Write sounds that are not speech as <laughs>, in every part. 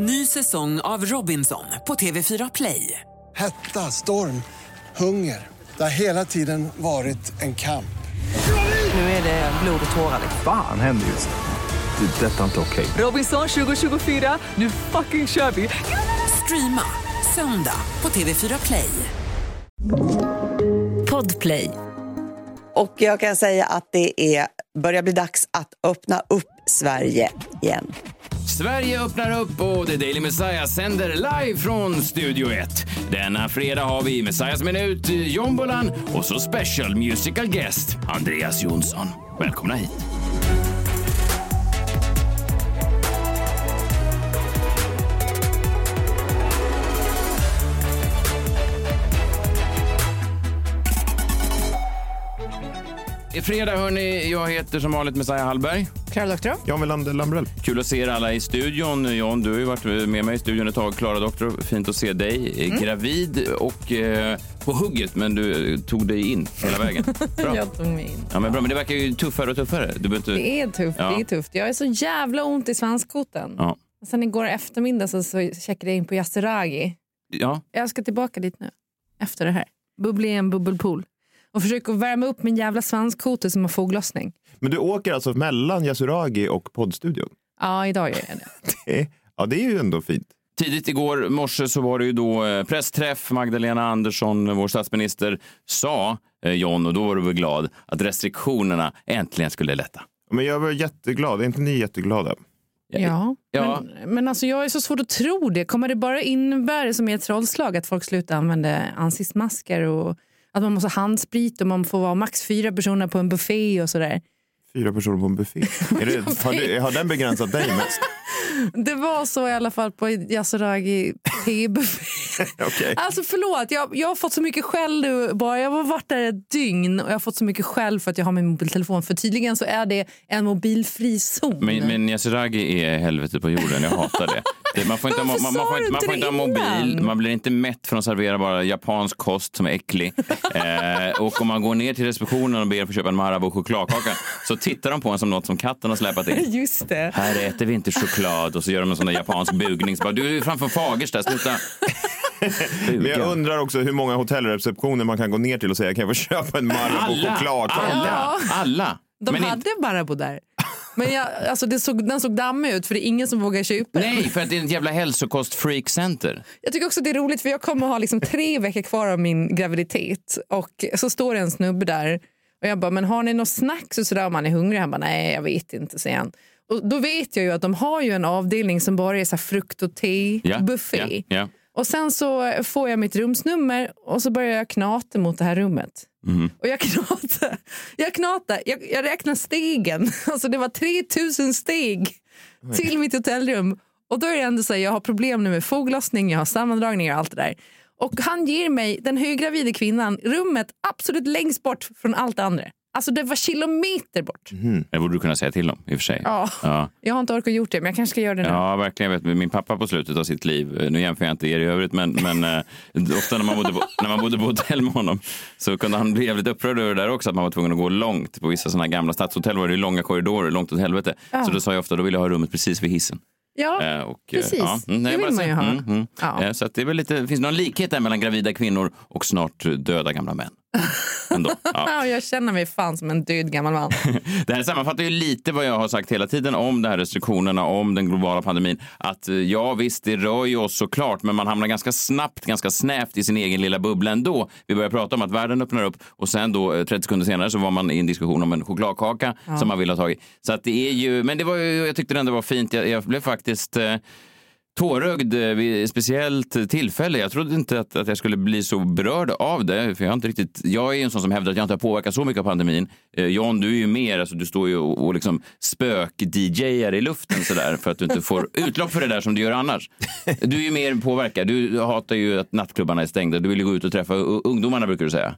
Ny säsong av Robinson på TV4 Play. Hetta, storm, hunger. Det har hela tiden varit en kamp. Nu är det blod och tårar. Fan händer just nu. Det. är Detta är inte okej. Robinson 2024, nu fucking kör vi! Streama söndag på TV4 Play. Podplay. Och jag kan säga att det är, börjar bli dags att öppna upp Sverige igen. Sverige öppnar upp och The Daily Messiah sänder live från Studio 1. Denna fredag har vi Messiahs minut, John och så special musical guest Andreas Jonsson. Välkomna hit. Är fredag hörni. Jag heter som vanligt Messiah Hallberg. Klara Doktorow. Jan Welander Lambrell. Kul att se er alla i studion. John, du har ju varit med mig i studion ett tag. Klara Doktor, fint att se dig. Mm. Gravid och eh, på hugget, men du tog dig in hela vägen. <laughs> Bra. Jag tog mig in. Ja, men bra, men det verkar ju tuffare och tuffare. Du inte... Det är tufft. Ja. Det är tufft. Jag är så jävla ont i svanskotan. Ja. Sen igår eftermiddag så, så checkade jag in på Yasuragi. Ja, Jag ska tillbaka dit nu. Efter det här. Bubbla i en bubbelpool. Och försöka värma upp min jävla svanskote som har foglossning. Men du åker alltså mellan Yasuragi och poddstudion? Ja, idag gör jag det. <laughs> Det är, ja, det är ju ändå fint. Tidigt igår morse så var det ju då eh, pressträff. Magdalena Andersson, vår statsminister, sa, eh, John, och då var du väl glad, att restriktionerna äntligen skulle lätta. Men jag var jätteglad. Är inte ni jätteglada? Ja, Ja. Men, men alltså jag är så svårt att tro det. Kommer det bara innebära som i ett trollslag att folk slutar använda ansiktsmasker och att man måste ha handsprit och man får vara max fyra personer på en buffé och sådär. Fyra personer på en buffé. Är det, <laughs> har, du, har den begränsat dig mest? <laughs> Det var så i alla fall på Yasuragi tebuffé. <laughs> Okej. Alltså förlåt, jag, jag har fått så mycket skäll nu. Bara. Jag har varit där ett dygn och jag har fått så mycket skäll för att jag har min mobiltelefon. För tydligen så är det en mobilfri zon. Men, men Yasuragi är helvetet på jorden. Jag hatar det. Det man får inte, man, man, sa får inte, man inte får inte ha mobil. Man blir inte mätt från att servera bara japansk kost som är äcklig. <laughs> eh, och om man går ner till receptionen och ber att få köpa en Marabou chokladkaka så tittar de på en som något som katten har släpat in. <laughs> Just det. Här äter vi inte choklad och så gör de en sån där japansk bugning. Så bara, du är ju framför Fagersta, sluta. <laughs> Men jag undrar också hur många hotellreceptioner man kan gå ner till och säga kan jag få köpa en Marabou Alla, chokladkaka? alla, alla. De Men hade inte, Marabou där. Men jag, alltså det såg, den såg dammig ut för det är ingen som vågar köpa den. nej, för att det är ett jävla hälsokost-freakcenter. Jag tycker också det är roligt för jag kommer ha liksom tre veckor kvar av min graviditet och så står det en snubbe där och jag bara, men har ni något snacks och sådär om man är hungrig? Han bara, nej jag vet inte, säger han. Och då vet jag ju att de har ju en avdelning som bara är så frukt och te, Ja, buffé. ja, ja. Och sen så får jag mitt rumsnummer och så börjar jag knata mot det här rummet. Mhm. Och jag knatar, jag knatar, jag, jag räknar stegen. <laughs> Alltså det var 3000 steg till mitt hotellrum. Och då är det ändå så här, jag har problem nu med foglossning, jag har sammandragningar och allt det där. Och han ger mig, den höggravida kvinnan, rummet absolut längst bort från allt det andra. Alltså det var kilometer bort. Det borde du kunna säga till dem i och för sig. Ja. Ja. Jag har inte orkat gjort det, men jag kanske ska göra det nu. Ja, verkligen. Jag vet, min pappa på slutet av sitt liv, eh, nu jämför jag inte er i övrigt, men, men eh, ofta när man, bodde på, när man bodde på hotell med honom så kunde han bli jävligt upprörd över det där också, att man var tvungen att gå långt. På vissa sådana gamla stadshotell var det långa korridorer, långt åt helvete. Så då sa jag ofta, då vill jag ha rummet precis vid hissen. Ja, Eh, och, precis. ja, mm, nej, det vill man ju ha. mm, mm. Ja. Så att det är väl lite, finns det någon likhet där mellan gravida kvinnor och snart döda gamla män? <laughs> Ändå. Ja. Ja, jag känner mig fan som en död gammal man. <laughs> Det här sammanfattar ju lite vad jag har sagt hela tiden om de här restriktionerna, om den globala pandemin. Att eh, ja, visst, det rör ju oss såklart, men man hamnar ganska snabbt, ganska snävt i sin egen lilla bubbla ändå. Vi börjar prata om att världen öppnar upp och sen då eh, 30 sekunder senare så var man i en diskussion om en chokladkaka som man vill ha tag i. Så att det är ju, men det var ju, jag tyckte det ändå var fint. Jag, jag blev faktiskt eh, tårögd eh, vid ett speciellt tillfälle. Jag trodde inte att, att jag skulle bli så berörd av det. För jag, har inte riktigt, jag är en sån som hävdar att jag inte har påverkats så mycket av pandemin. Eh, John, du är ju mer, alltså, du står ju och, och liksom spök-DJar i luften sådär för att du inte får <laughs> utlopp för det där som du gör annars. Du är ju mer påverkad. Du hatar ju att nattklubbarna är stängda. Du vill ju gå ut och träffa ungdomarna brukar du säga.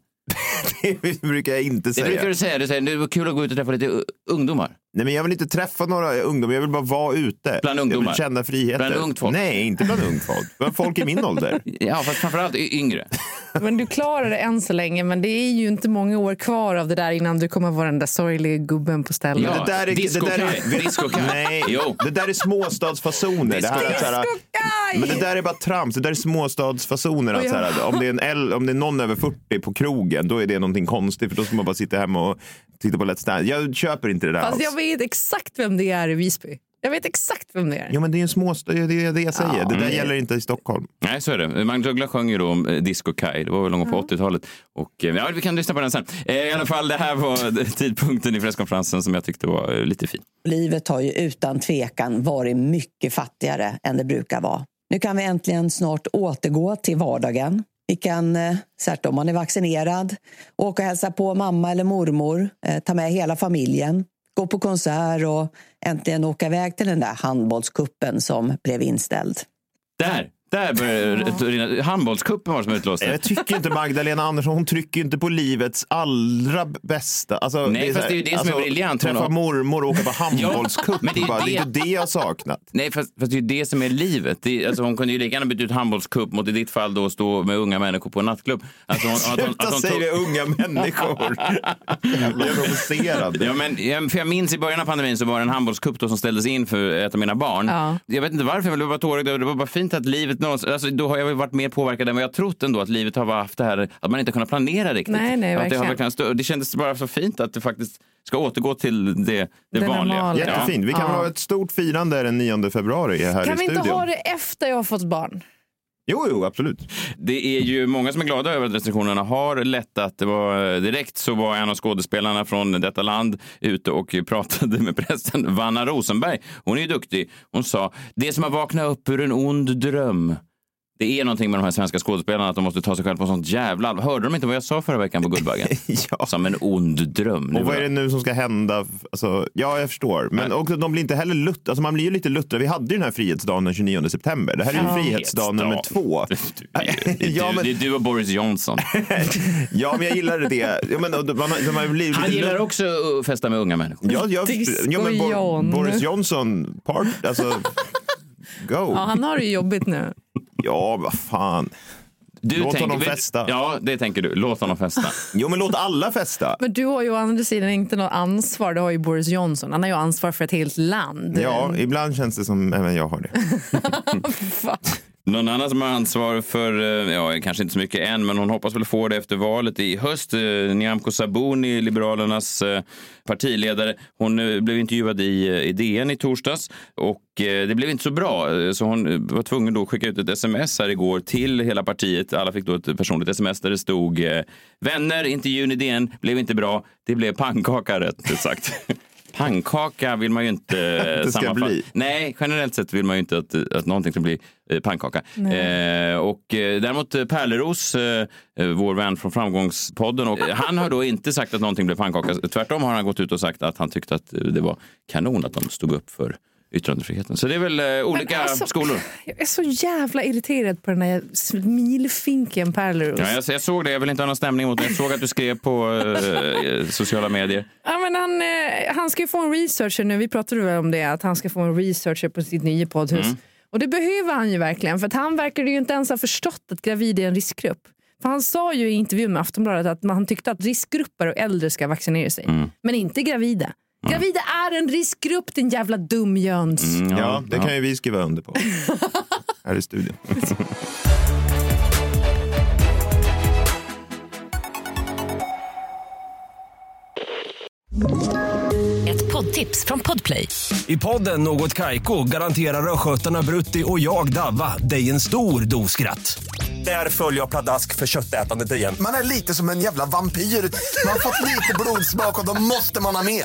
<laughs> Det brukar jag inte Det säga. brukar du säga. Du säger det var kul att gå ut och träffa lite ungdomar. Nej, men jag vill inte träffa några ungdomar, jag vill bara vara ute. Bland Jag ungdomar? vill känna friheten. Bland ungt folk? Nej, inte bland ungt folk. Bland folk i min ålder. <laughs> Ja, fast framförallt yngre. <laughs> Men du klarar det än så länge, men det är ju inte många år kvar av det där innan du kommer vara den där sorgliga gubben på stället. Ja. det där är, Disco det där är, Disco. Nej, Jo. det där är småstadsfasoner. Det här är så här, Kaj! men det där är bara trams. Det där är småstadsfasoner. Att så här, om, det är en äl, om det är någon över 40 på krogen, då är det någonting konstigt. För då ska man bara sitta hemma och titta på Let's Dance. Jag köper inte det där Fast alls. Jag vet exakt vem det är i Visby. Jag vet exakt vem det är. Ja, men det är en småstad. Det är det jag säger. Ja. Det där Mm. gäller inte i Stockholm. Nej, så är det. Magnus Uggla sjöng ju då om eh, Disco Kaj. Det var väl någon gång på 80-talet. Och, eh, ja, vi kan lyssna på den sen. Eh, I alla fall, det här var <laughs> tidpunkten i presskonferensen som jag tyckte var lite fin. Livet har ju utan tvekan varit mycket fattigare än det brukar vara. Nu kan vi äntligen snart återgå till vardagen. Vi kan, särskilt om man är vaccinerad, åka och hälsa på mamma eller mormor, ta med hela familjen, gå på konsert och äntligen åka iväg till den där handbollskuppen som blev inställd. Där! Där började det rinna. Handbollscupen var det som utlöste. Jag tycker inte Magdalena Andersson, hon trycker inte på livets allra bästa. Alltså, Nej, så fast det är ju det som är briljant. Träffa mormor och åka på <laughs> handbollscup. men det är det är det- inte det jag saknat. Nej, fast, fast det är ju det som är livet. Det är, alltså, hon kunde ju lika gärna byta ut handbollscup mot i ditt fall då stå med unga människor på en nattklubb. Alltså, hon, att hon, Sluta att hon säga tog- det, unga människor. <laughs> Jävla provocerande. Ja, men, ja, för jag minns i början av pandemin så var det en handbollscup då som ställdes in för ett av mina barn. Ja. Jag vet inte varför, men det var bara tårigt. Det var bara fint att livet någonstans, alltså, då har jag väl varit mer påverkad än vad jag trott ändå. Att livet har haft det här, att man inte kunnat planera riktigt. Nej, nej, att det, har verkligen. stö- det kändes bara så fint att det faktiskt ska återgå till det, det, Det vanliga. normala. Jättefint. Vi kan Ja. ha ett stort firande den 9 februari här Kan i vi studion. inte ha det efter jag har fått barn? Jo, jo, absolut. Det är ju många som är glada över att restriktionerna har lättat. Det var, eh, direkt så var en av skådespelarna från detta land ute och pratade med prästen Vanna Rosenberg. Hon är ju duktig. Hon sa, det som har vaknat upp ur en ond dröm. Det är någonting med de här svenska skådespelarna att de måste ta sig själva på sånt jävla allvar. Hörde de inte vad jag sa förra veckan på <laughs> Guldbaggen? Ja. Som en ond dröm. Nu Och vad är det nu som ska hända? Alltså, ja, jag förstår. Men också, de blir inte heller lutt. Alltså, man blir ju lite luttrad. Vi hade ju den här frihetsdagen den 29 september. Det här är ju frihetsdag nummer två. <laughs> Det är, du, <laughs> Ja, men- det är du och Boris Johnson. Ja, men jag gillade det. Ja, men, man, man, man blir Han gillar lutt- också att festa med unga människor. Ja, jag, ja, men John. Boris Johnson, part, alltså, go. Ja, han har det ju jobbigt nu. Ja, vad fan. Du Låt tänker- honom festa. Ja, det tänker du. Låt honom festa. Jo, men låt alla festa. Men du har ju å andra sidan inte något ansvar. Det har ju Boris Johnson. Han har ju ansvar för ett helt land. Ja, ibland känns det som även jag har det. <laughs> Någon annan som har ansvar för, eh, ja, kanske inte så mycket än, men hon hoppas väl få det efter valet i höst. Eh, Nyamko Sabuni, Liberalernas eh, partiledare, hon blev intervjuad i, i DN i torsdags och det blev inte så bra. Så hon var tvungen då att skicka ut ett sms här igår till hela partiet. Alla fick då ett personligt sms där det stod Vänner, intervjun i DN blev inte bra. Det blev pannkaka rätt ut sagt. <laughs> Pannkaka vill man ju inte <laughs> eh, Det ska sammanfatta. bli. Nej, generellt sett vill man ju inte att, att någonting ska bli eh, pannkaka. Eh, och eh, däremot Pärleros, eh, vår vän från Framgångspodden, och, <laughs> han har då inte sagt att någonting blev pannkaka. Tvärtom har han gått ut och sagt att han tyckte att det var kanon att de stod upp för yttrandefriheten. Så det är väl eh, olika alltså- skolor. <laughs> Jag är så jävla irriterad på den där smilfinken Pärleros. Ja, jag, jag såg det, jag vill inte ha någon stämning mot det. Jag såg att du skrev på eh, <laughs> sociala medier. Ja, men han, eh, han ska ju få en researcher nu. Vi pratade väl om det, att han ska få en researcher på sitt nya poddhus. Mm. Och det behöver han ju verkligen, för att han verkar ju inte ens ha förstått att gravid är en riskgrupp. För han sa ju i intervjun med Aftonbladet att man tyckte att riskgrupper och äldre ska vaccinera sig. Mm. Men inte gravida. Gravida är en riskgrupp din jävla dumjöns. Mm, Ja, det kan ju vi skriva under på. <laughs> Här i studion. Ett poddtips från Podplay. I podden Något Kaiko garanterar östgötarna Brutti och jag, Davva, dig en stor dos skratt. Där följer jag pladask för köttätandet igen. Man är lite som en jävla vampyr. Man har fått lite blodsmak och då måste man ha mer.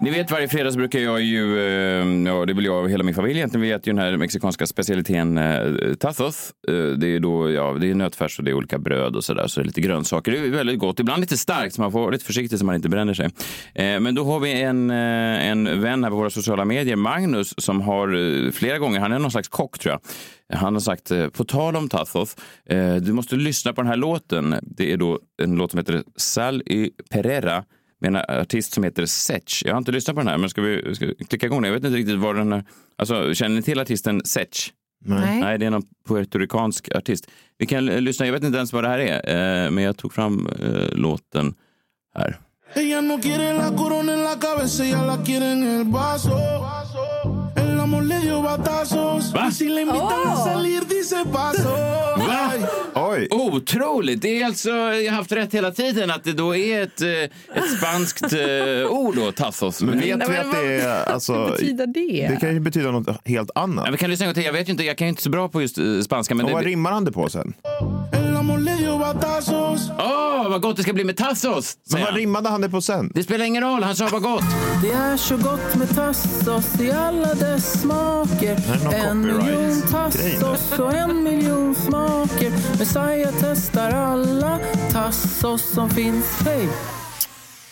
Ni vet, varje fredag så brukar jag ju, eh, ja det vill jag och hela min familj egentligen, vi äter ju den här mexikanska specialiteten eh, tazos. Eh, Det är då, ja, det är nötfärs och det är olika bröd och sådär, så det är lite grönsaker. Det är väldigt gott, ibland lite starkt så man får vara lite försiktig så man inte bränner sig. Eh, Men då har vi en, eh, en vän här på våra sociala medier, Magnus, som har eh, flera gånger, han är någon slags kock tror jag, han har sagt, eh, på tal om tacos, eh, du måste lyssna på den här låten. Det är då en låt som heter Sal y Pereira med en artist som heter Setch. Jag har inte lyssnat på den här, men ska vi, ska vi klicka igång den? Jag vet inte riktigt vad den är. Alltså, känner ni till artisten Setch? Nej. Nej, det är någon puertoricansk artist. Vi kan lyssna, jag vet inte ens vad det här är, eh, men jag tog fram eh, låten här. Ella no quiere la corona en la cabeza, ella la quiere en el vaso. Amor le dio batazos. Va? Y si le invitan a salir, dice paso. Oj! Otroligt! Det är alltså, jag har haft rätt hela tiden, att det då är ett, eh, ett spanskt eh, ord då, tazos. Men vet Nej, vi att det är... Vad Alltså, betyder det? det kan ju betyda något helt annat. Ja, vi kan lyssna en gång till. Jag vet ju inte, jag kan ju inte så bra på just eh, spanska. Men Och vad det... rimmar han det på sen? Dio batazos. Åh, vad gott det ska bli med tazos! Men säger vad han. rimmade han det på sen? Det spelar ingen roll, han sa vad gott. Det är så gott med tassos i alla dess smaker. är någon En miljon tassos och en miljon smaker. Messiah testar alla tassos som finns. Hej!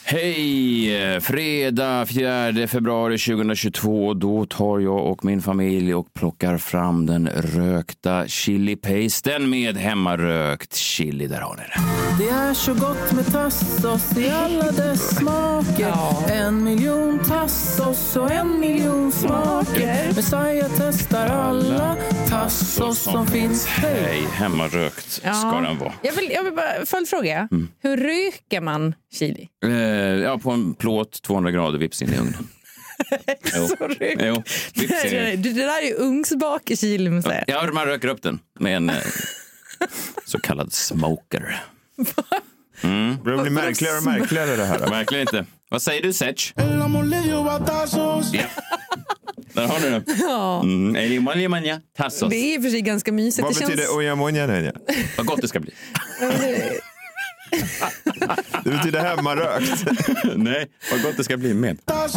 Hej! Fredag 4 februari 2022. Då tar jag och min familj och plockar fram den rökta chilipasten med hemmarökt chili. Där har ni det. Det är så gott med tassos i alla dess smaker. En miljon tassos och en miljon smaker. Messiah testar alla tassos som finns. Hej! Hej, hemmarökt ska den vara. Jag vill, jag vill bara, följdfråga. Hur röker man chili? Eh, ja, på en plåt, 200 grader, vips in i ugnen. <laughs> Jo. Så rök- Jo, vips in det, i. det där är ju ugnsbak i chili. måste jag säga. Ja, man röker upp den med en eh, <laughs> så kallad smoker. Det blir märkligare och märkligare det här. Verkligen inte. Vad säger du, Setch? Ja. Där har du den. Mm, Elimania tassos. Det är i och för sig ganska mysigt. Vad det betyder känns... Vad gott det ska bli. <laughs> Det betyder hemmarökt. Nej, vad gott det ska bli med. Ja,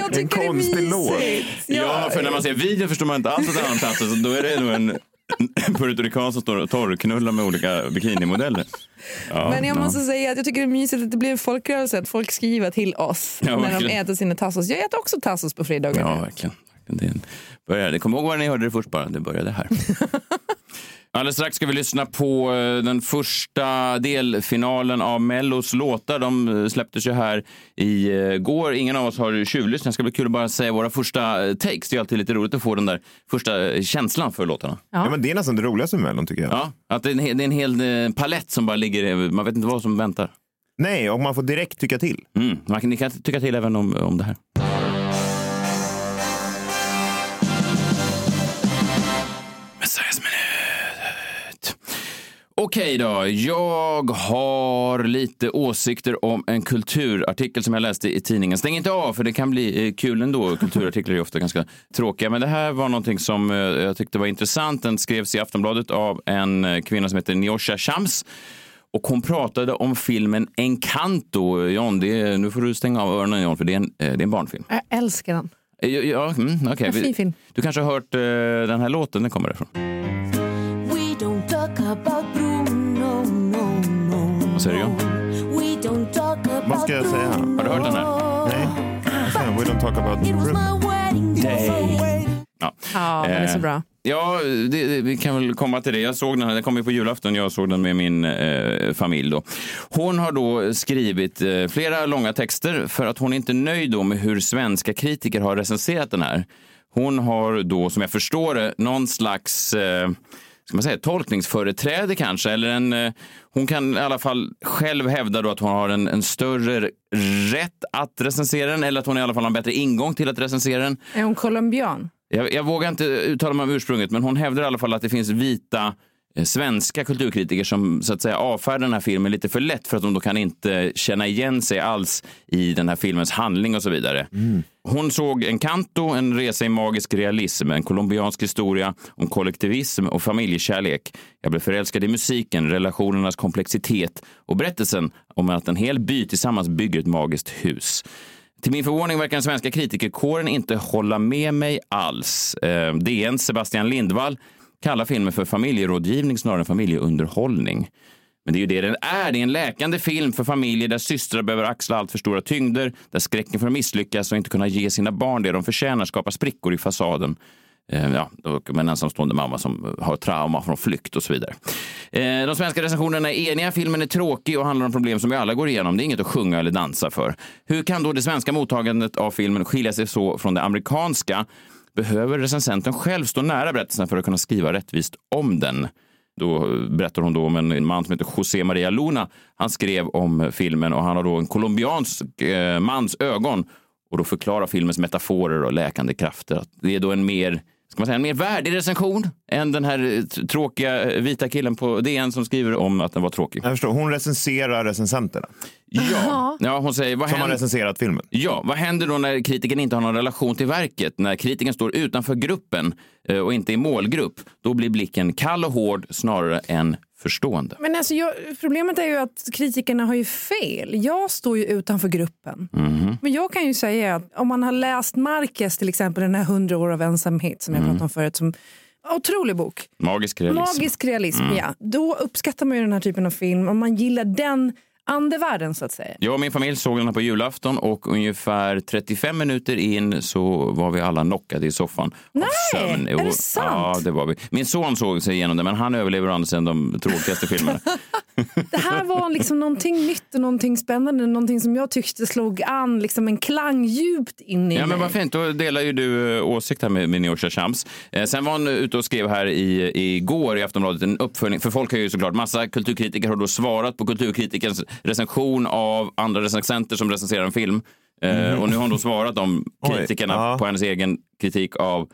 jag tycker det är mysigt. låt. Ja, för när man ser videon förstår man inte alls att det är en tassos. Då är det nog en puertorican som står och torrknullar med olika bikinimodeller. Ja, Men jag ja. måste säga att jag tycker det är mysigt att det blir en folkrörelse att folk skriver till oss Ja, när de äter sina tassos. Jag äter också tassos på fredagar. Ja, verkligen. Det började. Kom ihåg var ni hörde det först bara. Det började här. <laughs> Alldeles strax ska vi lyssna på eh, den första delfinalen av Mellos låtar. De eh, släpptes ju här i eh, går. Ingen av oss har tjuvlyssnat. Det ska bli kul att bara säga våra första takes. Det är alltid lite roligt att få den där första känslan för låtarna. Ja, men det är nästan det roligaste med Mellon tycker jag. Ja, att det är en, hel- det är en hel palett som bara ligger. Man vet inte vad som väntar. Nej, och man får direkt tycka till. Mm. Man kan, ni kan tycka till även om, om det här. Sveriges minut. Okej då, jag har lite åsikter om en kulturartikel som jag läste i tidningen. Stäng inte av för det kan bli eh, kul ändå. Kulturartiklar är ofta ganska tråkiga. Men det här var någonting som eh, jag tyckte var intressant. Den skrevs i Aftonbladet av en eh, kvinna som heter Niosha Shams. Och hon pratade om filmen Encanto. John, det är, nu får du stänga av öronen John, för det är en, det är en barnfilm. Jag älskar den. Eh, Ja, ja, mm, fin film. Du kanske har hört eh, den här låten, den kommer därifrån. We don't talk about Bruno, no, no. Vad säger du John? We don't talk about Vad ska jag säga? Har du hört den här? Nej. We don't talk about... It was my wedding day. Ja. Ja, den är så Eh, bra. Ja, det, det, vi kan väl komma till det. Jag såg den här, den kom ju på julafton, jag såg den med min eh, familj då. Hon har då skrivit eh, flera långa texter för att hon är inte är nöjd med hur svenska kritiker har recenserat den här. Hon har då, som jag förstår det, någon slags eh, ska man säga, tolkningsföreträde kanske. Eller en, eh, hon kan i alla fall själv hävda då att hon har en, en större rätt att recensera den eller att hon i alla fall har en bättre ingång till att recensera den. Är hon colombian? Jag, jag vågar inte uttala mig om ursprunget, men hon hävdar i alla fall att det finns vita eh, svenska kulturkritiker som så att säga avfärdar den här filmen lite för lätt för att de då kan inte känna igen sig alls i den här filmens handling och så vidare. Hon såg Encanto, en resa i magisk realism, en colombiansk historia om kollektivism och familjekärlek. Jag blev förälskad i musiken, relationernas komplexitet och berättelsen om att en hel by tillsammans bygger ett magiskt hus. Till min förvåning verkar den svenska kritikerkåren inte hålla med mig alls. Eh, DNs Sebastian Lindvall kallar filmen för familjerådgivning snarare än familjeunderhållning. Men det är ju det den är. Det är en läkande film för familjer där systrar behöver axla allt för stora tyngder, där skräcken för att misslyckas och inte kunna ge sina barn det de förtjänar skapar sprickor i fasaden. Eh, ja, och med en ensamstående mamma som har trauma från flykt och så vidare. Eh, de svenska recensionerna är eniga. Filmen är tråkig och handlar om problem som vi alla går igenom. Det är inget att sjunga eller dansa för. Hur kan då det svenska mottagandet av filmen skilja sig så från det amerikanska? Behöver recensenten själv stå nära berättelsen för att kunna skriva rättvist om den? Då eh, berättar hon då om en man som heter José Maria Luna. Han skrev om filmen och han har då en colombiansk eh, mans ögon och då förklarar filmens metaforer och läkande krafter. Att det är då en mer Ska man säga en mer värdig recension än den här eh, tråkiga eh, vita killen på DN som skriver om att den var tråkig. Jag förstår, hon recenserar recensenterna. <laughs> Ja, ja hon säger vad Som har händer? recenserat filmen. Ja, vad händer då när kritiken inte har någon relation till verket? När kritiken står utanför gruppen eh, och inte i målgrupp, då blir blicken kall och hård snarare än förstående. Men alltså, jag, problemet är ju att kritikerna har ju fel. Jag står ju utanför gruppen. Mhm. Men jag kan ju säga att om man har läst Marquez till exempel, den här 100 år av ensamhet som jag Mm. pratade om förut, som otrolig bok. Magisk realism. Magisk realism, Mm. ja. Då uppskattar man ju den här typen av film om man gillar den andevärlden så att säga. Jag och min familj såg den här på julafton och ungefär 35 minuter in så var vi alla knockade i soffan Nej, av sömn. är det sant? Ja, det var vi. Min son såg sig igenom det, men han överlever andra sidan de tråkigaste filmerna. <laughs> Det här var liksom någonting nytt och någonting spännande, någonting som jag tyckte slog an liksom en klang djupt in i Ja, men mig. vad fint. Då delar ju du eh, åsikt här med, med Neosha Shams. Eh, sen var hon ute och skrev här i, igår i Aftonbladet en uppföljning. För folk har ju såklart, massa kulturkritiker har då svarat på kulturkritikerns recension av andra recensenter som recenserar en film. Mhm. Och nu har hon då svarat om <laughs> Oj, kritikerna ja. på hennes egen kritik av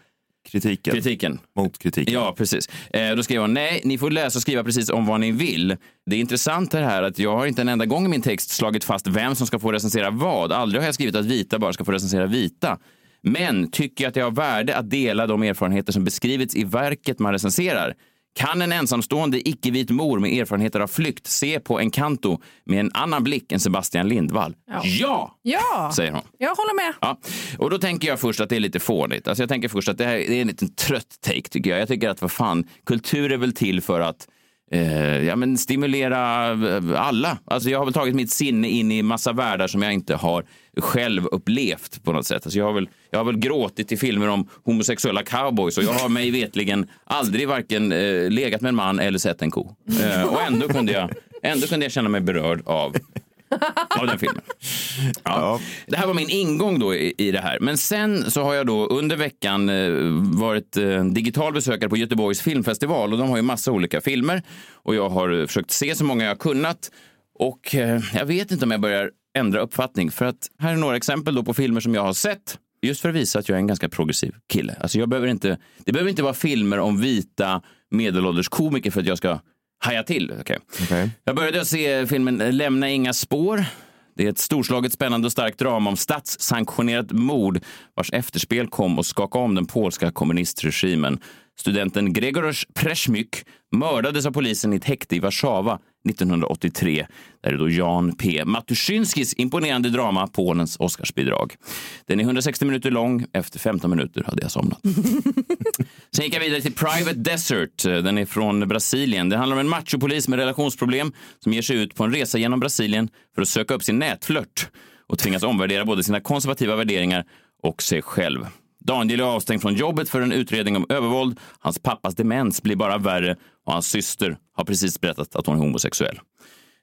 Kritiken. kritiken. Mot kritiken. Ja, precis. Eh, då skrev hon, nej, ni får läsa och skriva precis om vad ni vill. Det är intressant det här att jag har inte en enda gång i min text slagit fast vem som ska få recensera vad. Aldrig har jag skrivit att vita bara ska få recensera vita. Men tycker jag att det har värde att dela de erfarenheter som beskrivits i verket man recenserar. Kan en ensamstående icke-vit mor med erfarenheter av flykt se på Encanto med en annan blick än Sebastian Lindvall? Ja. ja Ja, säger hon. jag håller med. Ja, och då tänker jag först att det är lite fånigt. Alltså jag tänker först att det här är en liten trött take tycker jag. Jag tycker att vad fan, kultur är väl till för att eh, ja, men stimulera eh, alla. Alltså jag har väl tagit mitt sinne in i massa världar som jag inte har själv upplevt på något sätt. Alltså jag, har väl, jag har väl gråtit i filmer om homosexuella cowboys och jag har mig vetligen aldrig varken eh, legat med en man eller sett en ko. Eh, och ändå kunde, jag, ändå kunde jag känna mig berörd av <laughs> av den filmen. Ja. Det här var min ingång då i, i det här. Men sen så har jag då under veckan eh, varit eh, digital besökare på Göteborgs filmfestival och de har ju massa olika filmer och jag har eh, försökt se så många jag kunnat och jag vet inte om jag börjar ändra uppfattning för att här är några exempel då på filmer som jag har sett just för att visa att jag är en ganska progressiv kille. Alltså jag behöver inte, det behöver inte vara filmer om vita medelålders komiker för att jag ska haja till. Okej. Jag började se filmen Lämna inga spår. Det är ett storslaget, spännande och starkt drama om statssanktionerat mord vars efterspel kom och skakade om den polska kommunistregimen. Studenten Gregorz Przemyk mördades av polisen i ett häkte i Warszawa 1983. Där är då Jan P. Matuszynskis imponerande drama Polens Oscarsbidrag. Den är 160 minuter lång. Efter 15 minuter hade jag somnat. <laughs> Sen gick jag vidare till Private Desert. Den är från Brasilien. Det handlar om en machopolis med relationsproblem som ger sig ut på en resa genom Brasilien för att söka upp sin nätflört och tvingas omvärdera både sina konservativa värderingar och sig själv. Daniel är avstängd från jobbet för en utredning om övervåld. Hans pappas demens blir bara värre och hans syster har precis berättat att hon är homosexuell.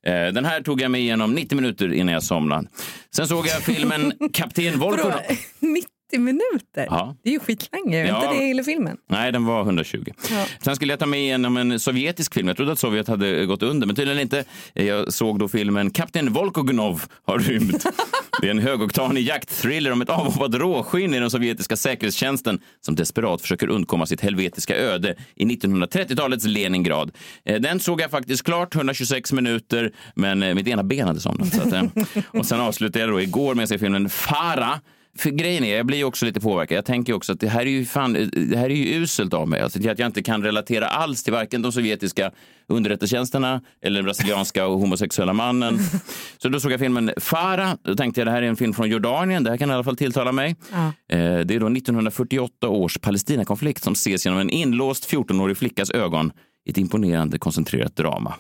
Eh, Den här tog jag mig igenom 90 minuter innan jag somnade. Sen såg jag filmen <laughs> Kapten Volkov. Vadå? <laughs> minuter? Ja. Det är ju skitlänge, Ja. inte det hela filmen? Nej, den var 120. Ja. Sen skulle jag ta med en om en sovjetisk film. Jag trodde att Sovjet hade gått under, men tydligen inte. Jag såg då filmen Kapten Volkogonov har rymt. <laughs> Det är en högoktanig jaktthriller om ett avhoppat råskinn i den sovjetiska säkerhetstjänsten som desperat försöker undkomma sitt helvetiska öde i 1930-talets Leningrad. Eh, Den såg jag faktiskt klart, 126 minuter, men eh, mitt ena ben hade somnat. Så att, eh, <laughs> och sen avslutade jag då igår med att se filmen Farah för grejen är, jag blir också lite påverkad. Jag tänker också att det här är ju, fan, det här är ju uselt av mig. Alltså, att jag inte kan relatera alls till varken de sovjetiska underrättelsetjänsterna eller den brasilianska och homosexuella mannen. <laughs> Så då såg jag filmen Farah. Då tänkte jag det här är en film från Jordanien. Det här kan i alla fall tilltala mig. Ja. Eh, Det är då 1948 års Palestinakonflikt som ses genom en inlåst 14-årig flickas ögon i ett imponerande koncentrerat drama.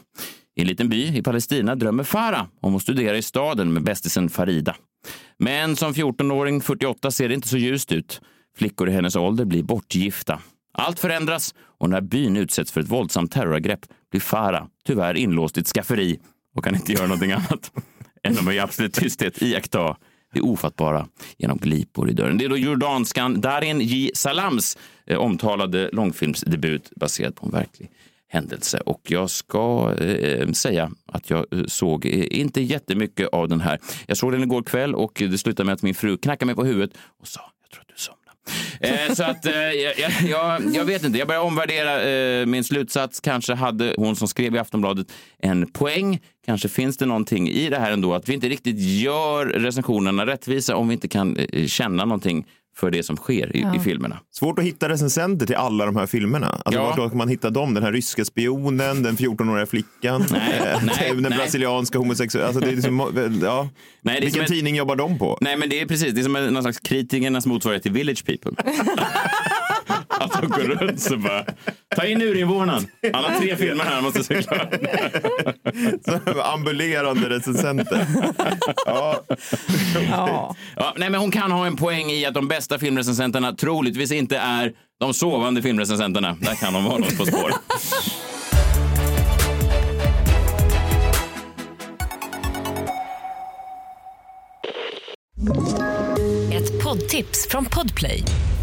I en liten by i Palestina drömmer Farah om att studera i staden med bästisen Farida. Men som 14-åring 48 ser det inte så ljust ut. Flickor i hennes ålder blir bortgifta. Allt förändras och när byn utsätts för ett våldsamt terrorangrepp blir Farah tyvärr inlåst i ett skafferi och kan inte göra någonting <laughs> annat än att i absolut tysthet iaktta det ofattbara genom glipor i dörren. Det är då jordanskan Darin J. Salams eh, omtalade långfilmsdebut baserad på en verklig händelse. Och jag ska eh, eh säga att jag eh, såg eh, inte jättemycket av den här. Jag såg den igår kväll och det slutade med att min fru knackade mig på huvudet och sa jag tror att du somnade. Eh, så att eh, jag, jag, jag, jag vet inte, jag börjar omvärdera eh, min slutsats. Kanske hade hon som skrev i Aftonbladet en poäng. Kanske finns det någonting i det här ändå, att vi inte riktigt gör recensionerna rättvisa om vi inte kan eh, känna någonting för det som sker i, Ja. i filmerna. Svårt att hitta recensenter till alla de här filmerna. Alltså, Ja. Var ska man hitta dem? Den här ryska spionen, den 14-åriga flickan, Nej, eh, <laughs> nej, den nej. brasilianska homosexuella. Alltså, det är liksom, <laughs> ja. Nej, det är Vilken ett- tidning jobbar de på? Nej, men det är precis, det är som en, någon slags kritikernas motsvarighet till Village People. <laughs> <laughs> att de går runt så bara, ta in urinvånaren. Alla tre filmer här måste se klart. <laughs> Ambulerande recensenter. <laughs> ja. Ja. Ja, nej, men hon kan ha en poäng i att de bästa filmrecensenterna troligtvis inte är de sovande filmrecensenterna. Där kan de vara något på spår. Ett poddtips från Podplay.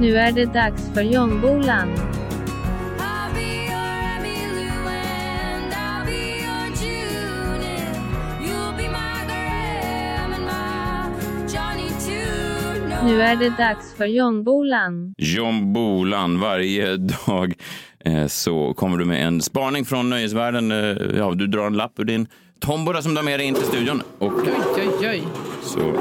Nu är det dags för Jombolan. Nu är det dags för Jombolan. John Bolan, varje dag eh, så kommer du med en spaning från nöjesvärlden. Eh, ja, du drar en lapp ur din tombola som du har med dig in till studion. Och Oj, oj, oj. så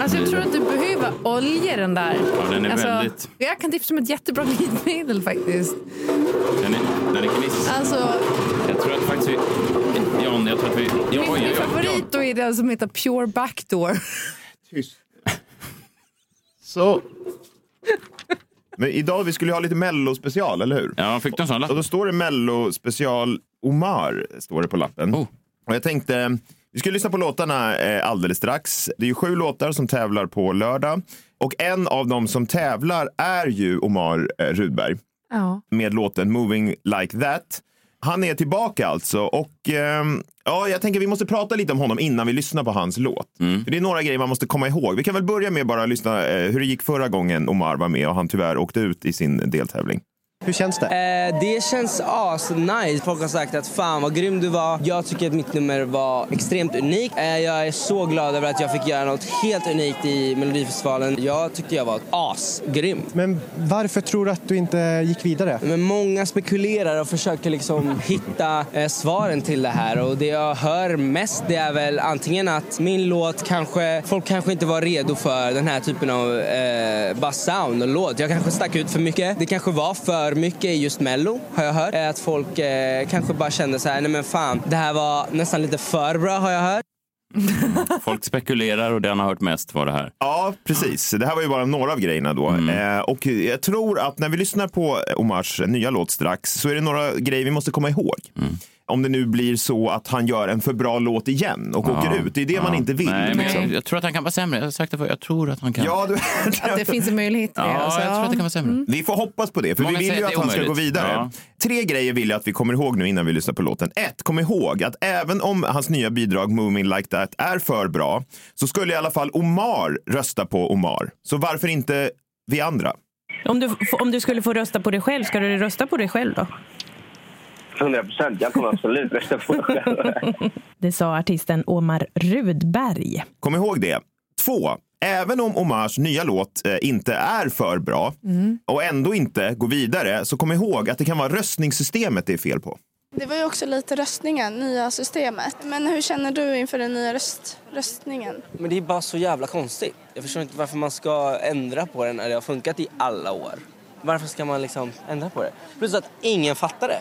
Alltså jag tror att du behöver olja den där. Ja, den är alltså, väldigt- Jag kan tipsa om ett jättebra <laughs> glidmedel faktiskt. den är, den är kniss. Alltså, Jag tror att faktiskt vi... John, jag tror att vi... Ja, min, oj, min favorit då är den som heter Pure Backdoor. Tyst. Så. Men idag vi skulle ha lite mello-special, eller hur? Ja, fick du en sån lapp? Och då står det mello-special Omar, står det på lappen. Oh. Och jag tänkte, vi ska lyssna på låtarna eh, alldeles strax. Det är ju sju låtar som tävlar på lördag. Och en av dem som tävlar är ju Omar eh, Rudberg Ja. med låten Moving Like That. Han är tillbaka alltså och ehm, ja, jag tänker vi måste prata lite om honom innan vi lyssnar på hans låt. För det är några grejer man måste komma ihåg. Vi kan väl börja med bara lyssna eh, hur det gick förra gången Omar var med och han tyvärr åkte ut i sin deltävling. Hur känns det? Eh, det känns as-nice. Folk har sagt att fan vad grym du var. Jag tycker att mitt nummer var extremt unikt. Eh, jag är så glad över att jag fick göra något helt unikt i Melodifestivalen. Jag tyckte jag var asgrym. Men varför tror du att du inte gick vidare? Men många spekulerar och försöker liksom hitta eh, svaren till det här och det jag hör mest det är väl antingen att min låt kanske, folk kanske inte var redo för den här typen av eh, bara sound och låt. Jag kanske stack ut för mycket. Det kanske var för mycket i just mello har jag hört. Att folk eh, kanske bara kände så här, nej men fan, det här var nästan lite för bra har jag hört. <laughs> Folk spekulerar och den har hört mest var det här. Ja, precis. Det här var ju bara några av grejerna då. Eh, och jag tror att när vi lyssnar på Omars nya låt strax så är det några grejer vi måste komma ihåg. Om det nu blir så att han gör en för bra låt igen och åker ut. Det är det man inte vill. Nej, men liksom. jag, jag tror att han kan vara sämre. Jag har sagt det förr. Jag tror att han kan. Ja, du... Att det finns en möjlighet till det. Ja, alltså. jag tror att det kan vara sämre. Vi får hoppas på det, för Många vi vill ju att han ska gå vidare. Ja. Tre grejer vill jag att vi kommer ihåg nu innan vi lyssnar på låten. Ett, kom ihåg att även om hans nya bidrag Moving Like That är för bra så skulle i alla fall Omar rösta på Omar. Så varför inte vi andra? Om du, om du skulle få rösta på dig själv, ska du rösta på dig själv då? 100 procent. Jag kommer absolut rösta på det själv. <laughs> Det sa artisten Omar Rudberg. Kom ihåg det. Två, även om Omars nya låt eh, inte är för bra och ändå inte går vidare så kom ihåg att det kan vara röstningssystemet det är fel på. Det var ju också lite röstningen, nya systemet. Men hur känner du inför den nya röst, röstningen? Men det är bara så jävla konstigt. Jag förstår inte varför man ska ändra på det när det har funkat i alla år. Varför ska man liksom ändra på det? Plus att ingen fattar det.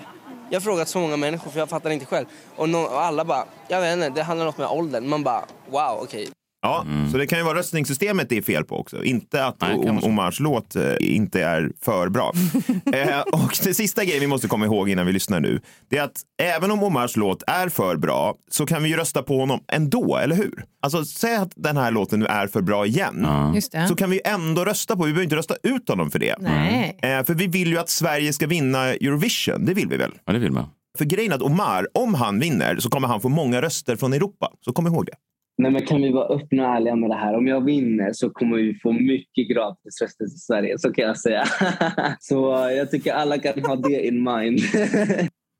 Jag har frågat så många människor för jag fattar inte själv. Och, nå- och alla bara, jag vet inte, det handlar något med åldern. Man bara, wow, okej. Ja, så det kan ju vara röstningssystemet det är fel på också. Inte att Nej, så. Omars låt eh, inte är för bra. <laughs> eh, och det sista grejen vi måste komma ihåg innan vi lyssnar nu, det är att även om Omars låt är för bra så kan vi ju rösta på honom ändå, eller hur? Alltså säg att den här låten nu är för bra igen, Just det. så kan vi ändå rösta på, vi behöver inte rösta ut honom för det. Nej. Eh, för vi vill ju att Sverige ska vinna Eurovision, det vill vi väl? Ja, det vill man. För grejen är att Omar, om han vinner så kommer han få många röster från Europa. Så kom ihåg det. Nej, men kan vi vara öppna och ärliga med det här? Om jag vinner så kommer vi få mycket gratis röster till Sverige, så kan jag säga. <laughs> så eh, jag tycker alla kan ha det in mind. <laughs>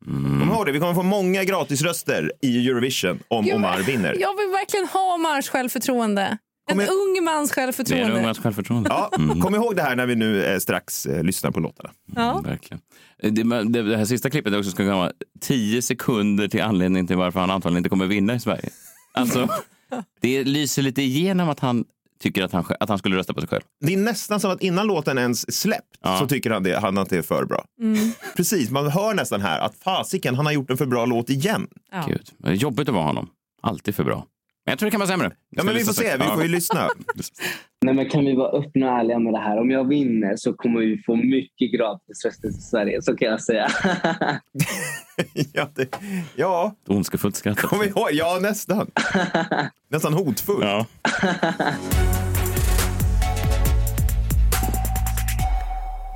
Kom ihåg det, vi kommer få många gratisröster i Eurovision om Gud, Omar vinner. Jag vill verkligen ha Omars självförtroende. En ung mans Det är en självförtroende. ungas självförtroende. Ja, kom ihåg det här när vi nu eh, strax eh, lyssnar på låtarna. Ja. Verkligen. Det, det, det här sista klippet också ska vara 10 sekunder till anledning till varför han antagligen inte kommer vinna i Sverige. Alltså, <laughs> <laughs> det lyser lite igenom att han tycker att han, att han skulle rösta på sig själv. Det är nästan som att innan låten ens släppt Ja. så tycker han, det, han att det är för bra. Mm. Precis, man hör nästan här att fasiken, han har gjort en för bra låt igen. Ja. Gud, jobbigt att vara honom. Alltid för bra. Men jag tror det kan vara sämre. Ja, men vi får se, vi får ju lyssna. <laughs> Nej, men kan vi vara öppna och ärliga med det här? Om jag vinner så kommer vi få mycket gratis röster till Sverige, så kan jag säga. <laughs> ja, det, ja, Ondskefullt skratt. kom ihåg, ja nästan. <laughs> nästan hotfull. Ja.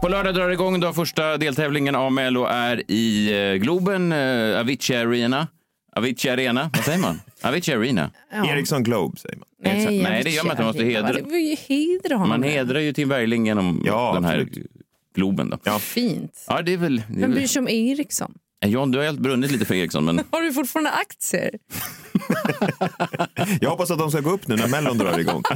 På lördag drar det igång då första deltävlingen av Mello är i eh, Globen, eh, Avicii Arena. Avicii Arena, vad säger man? Avicii Arena. Ja. Ericsson Globe säger man. Nej, jag Nej det gör man inte. Man måste hedra, Det var ju hedra honom. man hedrar ju Tim Bergling genom Ja, den här absolut. Globen. Då. Ja. Fint. Ja, det är väl... Det är Vem bryr sig om Ericsson? John, du har helt brunnit lite för Ericsson, men <laughs> Har du fortfarande aktier? <laughs> Jag hoppas att de ska gå upp nu när Mellon drar igång. <laughs>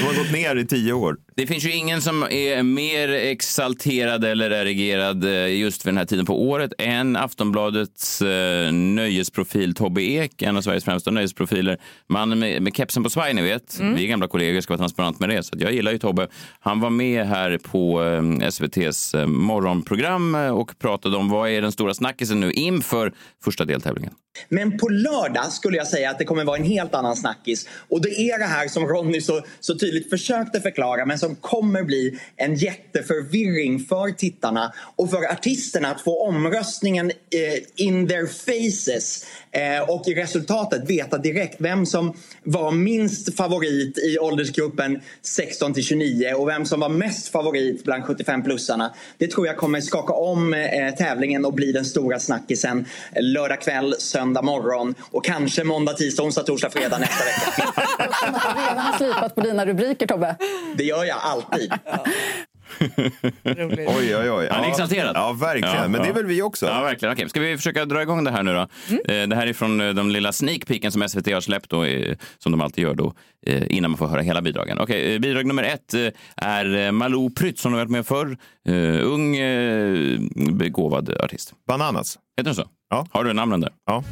De har gått ner i tio år. Det finns ju ingen som är mer exalterad eller erigerad eh, just för den här tiden på året än Aftonbladets eh, nöjesprofil Tobbe Ek, en av Sveriges främsta nöjesprofiler. Mannen med, med kepsen på svaj, ni vet. Mm. Vi är gamla kollegor, ska vara transparent med det. Så att jag gillar ju Tobbe. Han var med här på eh, SVTs eh, morgonprogram och pratade om vad är den stora snackisen nu inför första deltävlingen. Men på lördag skulle jag säga att det kommer vara en helt annan snackis. Och det är det här som Ronny så, så tydligt försökte förklara men som kommer bli en jätteförvirring för tittarna och för artisterna att få omröstningen eh, in their faces eh, och i resultatet veta direkt vem som var minst favorit i åldersgruppen 16 till 29 och vem som var mest favorit bland 75-plussarna. Det tror jag kommer skaka om eh, tävlingen och bli den stora snackisen lördag kväll, söndag morgon och kanske måndag, tisdag, onsdag, torsdag, fredag nästa vecka. <laughs> redan har slipat på dina rubriker, Tobbe. Det gör jag alltid. Oj, oj, oj. Han är exalterad. Ja, verkligen. Men det är väl vi också. Ja, verkligen. Okej, ska vi försöka dra igång det här nu då? Eh, Det här är från eh, de lilla sneak peeken som SVT har släppt då, eh, som de alltid gör då, innan man får höra hela bidragen. Okej, bidrag nummer ett är Malou Prytz som du har varit med förr. Ung, begåvad artist. Bananas. Heter den så? Ja. Har du namnen där? Ja.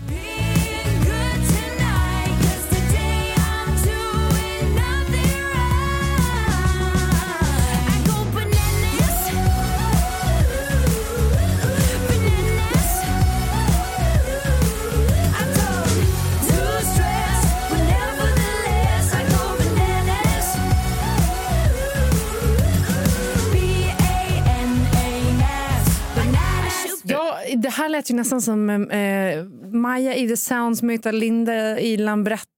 Det här lät ju nästan som eh, Maja i The Sounds möter Linda i Lambretta.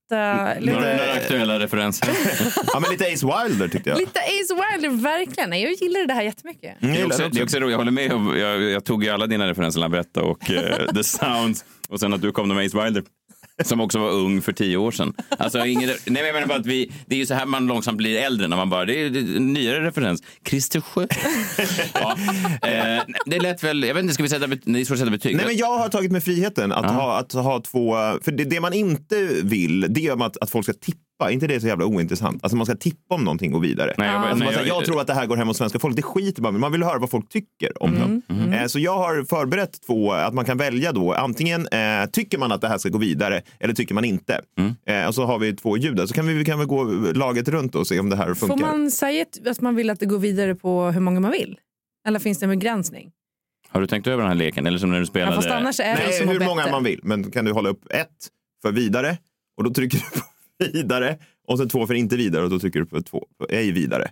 Några, några aktuella referenser. <laughs> ja, men lite Ace Wilder tyckte jag. Lite Ace Wilder, verkligen. Jag gillar det här jättemycket. Det är, också, det är också roligt, jag håller med. Jag, jag tog ju alla dina referenser, Lambretta och eh, The Sounds. Och sen att du kom med Ace Wilder. Som också var ung för tio år sedan. Alltså, ingen, nej, men jag menar bara att vi, det är ju så här man långsamt blir äldre. När man bara, det är en nyare referens. Christer Sjö. <laughs> ja, eh, det lät väl, jag vet inte, ska vi sätta, ni får sätta betyg? Nej, men jag har tagit mig friheten att, ha, att ha två... För det, det man inte vill, det är att, att folk ska tippa. Inte det är så jävla ointressant? Alltså man ska tippa om någonting går vidare. Nej, jag alltså, nej, säger, jag- jag, tror att det här går hem hos svenska folk. Det skiter man. Man vill höra vad folk tycker om dem. Eh, så jag har förberett två, att man kan välja då. Antingen eh, tycker man att det här ska gå vidare eller tycker man inte. Eh, och så har vi två ljud där. Så kan vi, vi kan väl gå laget runt och se om det här Får funkar. man säga att- man vill att det går vidare på hur många man vill? Eller finns det en begränsning? Har du tänkt över den här leken? Eller som när du spelade... fast annars är det Nej, hur många betta. man vill. Men kan du hålla upp ett för vidare och då trycker du på vidare och sen två för inte vidare och då trycker du på två på ej vidare.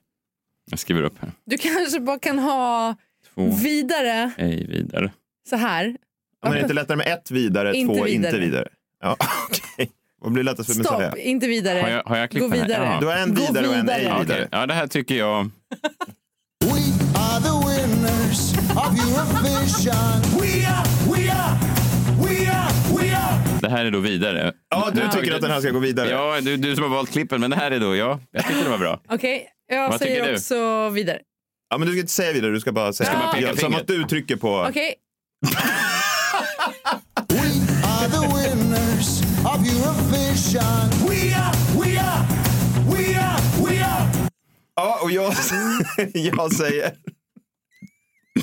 Jag skriver upp här. Du kanske bara kan ha Två. vidare Ej vidare. så här. Ja, men är det inte lättare med ett vidare, Inte två vidare. inte vidare? Ja, <laughs> okej. Vad blir lättast för mig att Stopp, säga? inte vidare. Har jag, har jag klickat Gå vidare. Du har en vidare och en ej vidare. vidare. Okej. Ja, det här tycker jag... are the winners of Eurovision. We we are, här är då vidare. Ja, du tycker att den här ska gå vidare? Ja, du, du som har valt klippen. Men det här är då, ja, jag tyckte det var bra. <laughs> Okej, jag Vad tycker säger du? också vidare. Ja, men du ska inte säga vidare, du ska bara säga. Ska man peka som fingret? att du trycker på... Okej, Are the winners <laughs> of Eurovision. We are, we are, we are, we are. Ja, och jag, <laughs> jag säger... We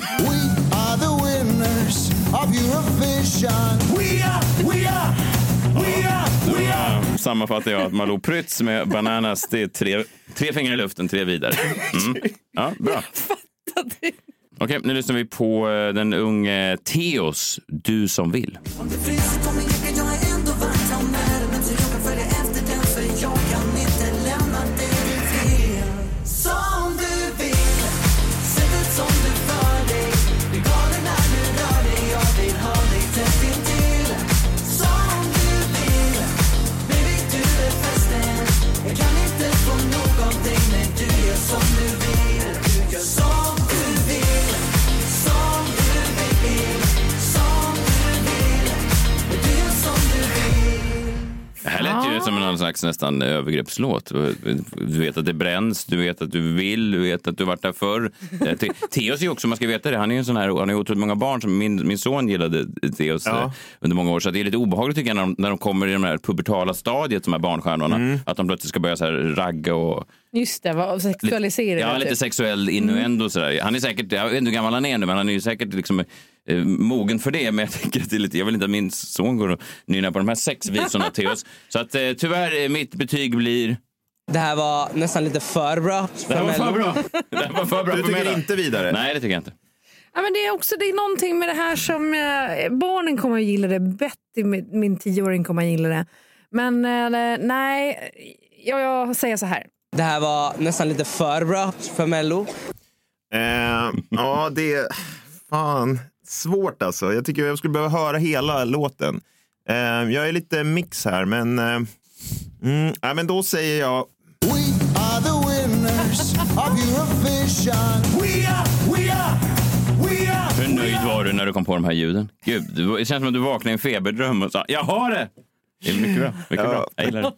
are the winners of Eurovision. We are, we are, we are, we are. Sammanfattar jag att Malou Prytz med Bananas, det är tre, tre fingrar i luften, tre vidare. Mm. Ja, bra. Okej, nu lyssnar vi på eh, den unge Theos, Du som vill. Ju som någon slags nästan övergreppslåt. Du vet att det bränns, du vet att du vill, du vet att du varit där förr. Eh, Te- Theos är ju också, man ska veta det, han är ju en sån här, han har ju otroligt många barn. Som min, min son gillade Theos Ja. eh, under många år. Så det är lite obehagligt tycker jag när de, när de kommer i det här pubertala stadiet, de här barnstjärnorna. Mm. Att de plötsligt ska börja så här ragga och just det. Vad sexualisera Ja, lite typ. sexuell innuendo och sådär. Han är säkert, jag vet inte hur gammal han är nu, men han är ju säkert liksom eh, mogen för det. Men jag <laughs> tänker att det är lite, jag vill inte att min son går och nynnar på de här sex visorna till oss. Så att eh, tyvärr, eh, mitt betyg blir... Det här var nästan lite för bra. Det här var för bra. Det här var för bra Du för tycker då. inte vidare? Nej, det tycker jag inte. Ja, men det är också det är någonting med det här som eh, barnen kommer att gilla det. Betty, min, min tioåring, kommer att gilla det. Men eh, nej, jag, jag säger så här. Det här var nästan lite för bra för Mello. Eh, ja, det är... Fan, svårt alltså. Jag tycker jag skulle behöva höra hela låten. Eh, jag är lite mix här, men... Eh, mm, ja, men då säger jag... We are the winners of Eurovision. We are, we are, we are. Hur nöjd var du när du kom på de här ljuden? Gud, det känns som att du vaknade i en feberdröm och sa jag har det! Det är mycket bra. Mycket bra. Jag gillar det.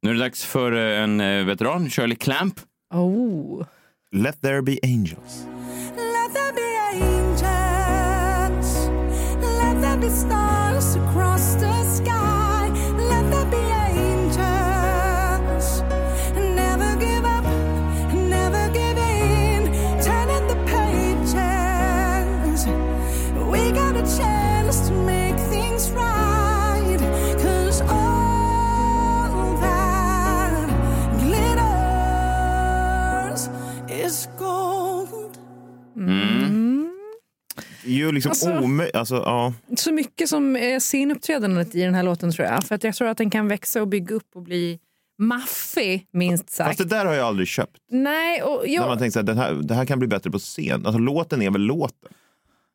Nu är det dags för eh, en eh, veteran, Shirley Clamp. Oh. Let there be angels. Let there be angels. Stars across the sky. Let there be angels. Never give up, never give in. Turning the pages. We got a chance to make things right. Ju liksom Alltså- omöjligt. Alltså, ja. Så mycket som är scenuppträdandet i den här låten tror jag. För att jag tror att den kan växa och bygga upp och bli maffig minst sagt. Fast det där har jag aldrig köpt. Nej, och När jag, man tänker här, det här kan bli bättre på scen. Alltså, låten är väl låten?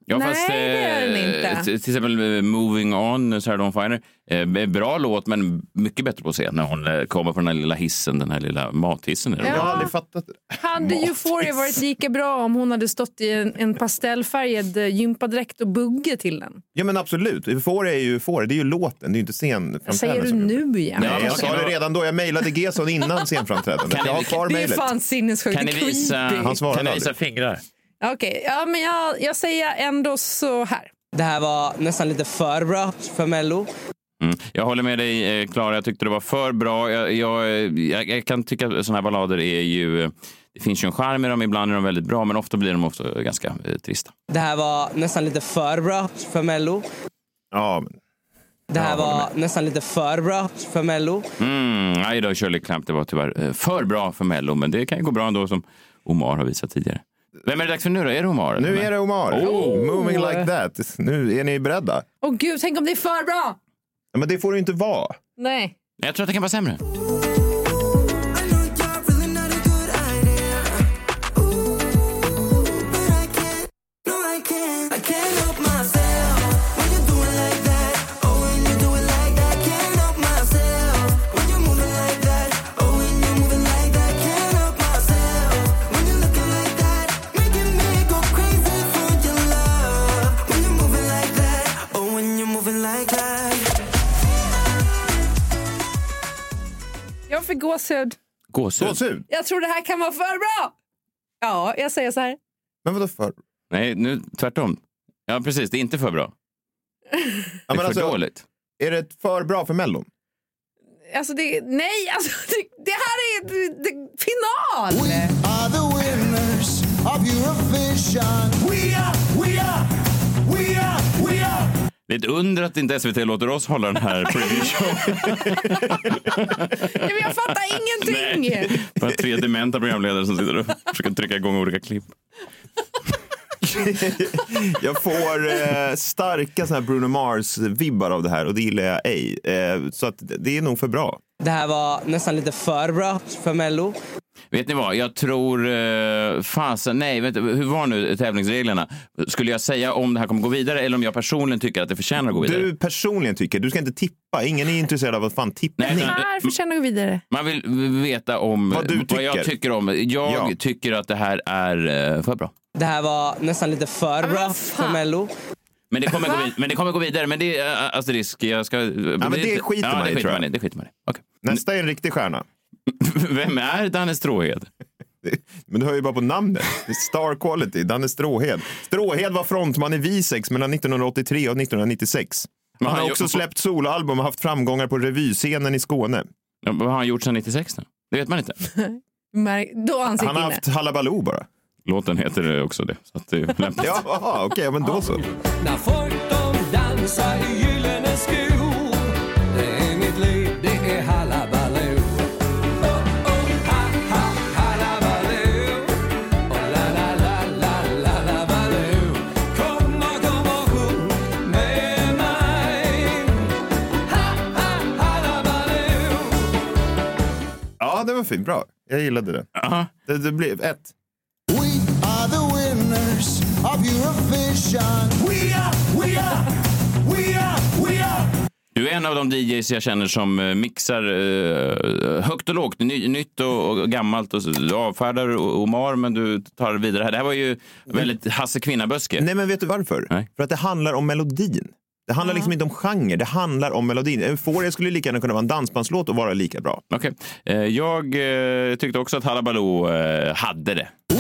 Ja, Nej, fast, det är den eh, inte. Till exempel eh, Moving On, Sarah Dawn Finer. Eh, bra låt, men mycket bättre på se när hon eh, kommer på den här lilla hissen, den här lilla mathissen. är det? Ja. Jag har aldrig fattat Hade Euphoria varit lika bra om hon hade stått i en, en pastellfärgad eh, gympadräkt och bugge till den? Ja men absolut, Euphoria är ju Euphoria, det är ju låten, det är ju inte scenframträdandet. Säger du nu igen? Nej, jag sa det redan då. Jag mejlade Gesson innan scenframträdandet. Jag har kvar Det är mejlet. fan sinnessjukt. Kan ni visa, Han svarade kan ni visa fingrar? Okej, ja, men jag, jag säger ändå så här. Det här var nästan lite för bra för Mello. Mm. Jag håller med dig, eh, Klara. Jag tyckte det var för bra. Jag, jag, jag, jag kan tycka att såna här ballader är ju... Det finns ju en charm i dem. Ibland är de väldigt bra, men ofta blir de också ganska eh, trista. Det här var nästan lite för bra för Mello. Ja, men... Det här var nästan lite för bra för Mello. Mm, nej då, Shirley Clamp, det var tyvärr eh, för bra för Mello, men det kan ju gå bra ändå som Omar har visat tidigare. Vem är det dags för nu då? Är det Omar? Nu är det Omar. Oh. Moving like that. Nu är ni beredda? Åh gud, tänk om det är för bra! Men det får det ju inte vara. Nej. Jag tror att det kan vara sämre. Fick gåshud. Gåshud? Gåshud? Jag tror det här kan vara för bra! Ja, jag säger så här. Men vadå för? Nej, nu tvärtom. Ja, precis. Det är inte för bra. Ja, Det är men för alltså, dåligt. Är det för bra för Mellon? Alltså det, nej, alltså det, det här är det, det, final! are the winners of Eurovision. We we are, we are, we are. Det är ett under att inte SVT låter oss hålla den här preview show. <laughs> Ja, men jag fattar ingenting! Bara tre dementa programledare som sitter och försöker trycka igång olika klipp. <laughs> Jag får eh, starka såna här Bruno Mars-vibbar av det här och det gillar jag ej. Eh, så att det är nog för bra. Det här var nästan lite för bra för Mello. Vet ni vad? Jag tror... Eh, fasen, nej, vet, du, hur var nu tävlingsreglerna? Skulle jag säga om det här kommer gå vidare eller om jag personligen tycker att det förtjänar att gå vidare? Du personligen tycker, du ska inte tippa. Ingen är intresserad av att fan tippning. Här förtjänar vi vidare. Man vill veta om Vad du jag tycker. tycker om. Jag Ja. tycker att det här är eh, för bra. Det här var nästan lite för bra för Mello. Men det kommer, gå, vid, men det kommer gå vidare. Men det är uh, asterisk. Jag ska, ja, men det skiter ja, man det i, skiter tror jag. man i. Det skiter man i. Okej. Nästa är en riktig stjärna. <laughs> Vem är Danne Stråhed? <laughs> Men du hör ju bara på namnet. Star quality, Danne Stråhed. Stråhed var frontman i Visex mellan 1983 och 1996. Men Han har också släppt soloalbum och haft framgångar på revyscenen i Skåne. Ja, vad har han gjort sedan 96 då? Det vet man inte. <laughs> Då ansikte Han har inne. haft Hallabaloo bara. Låten heter också det. Så att det är lämpligt. Ja, okej, men då så. När folk de dansar i Var fint. Bra. Jag gillade det. Det, det blev ett. We are the winners of Eurovision We are, we are, we are, we are Du är en av de DJs jag känner som eh, mixar eh, högt och lågt, ny, nytt och, och gammalt. Och du avfärdar Omar, men du tar vidare. här. Det här var ju väldigt Hasse Kvinnaböske. Nej, men vet du varför? För att det handlar om melodin. Det handlar liksom inte om genre, det handlar om melodin. Euphoria skulle lika gärna kunna vara en dansbandslåt och vara lika bra. Okej. Eh, jag eh, tyckte också att Hallabaloo eh, hade det. We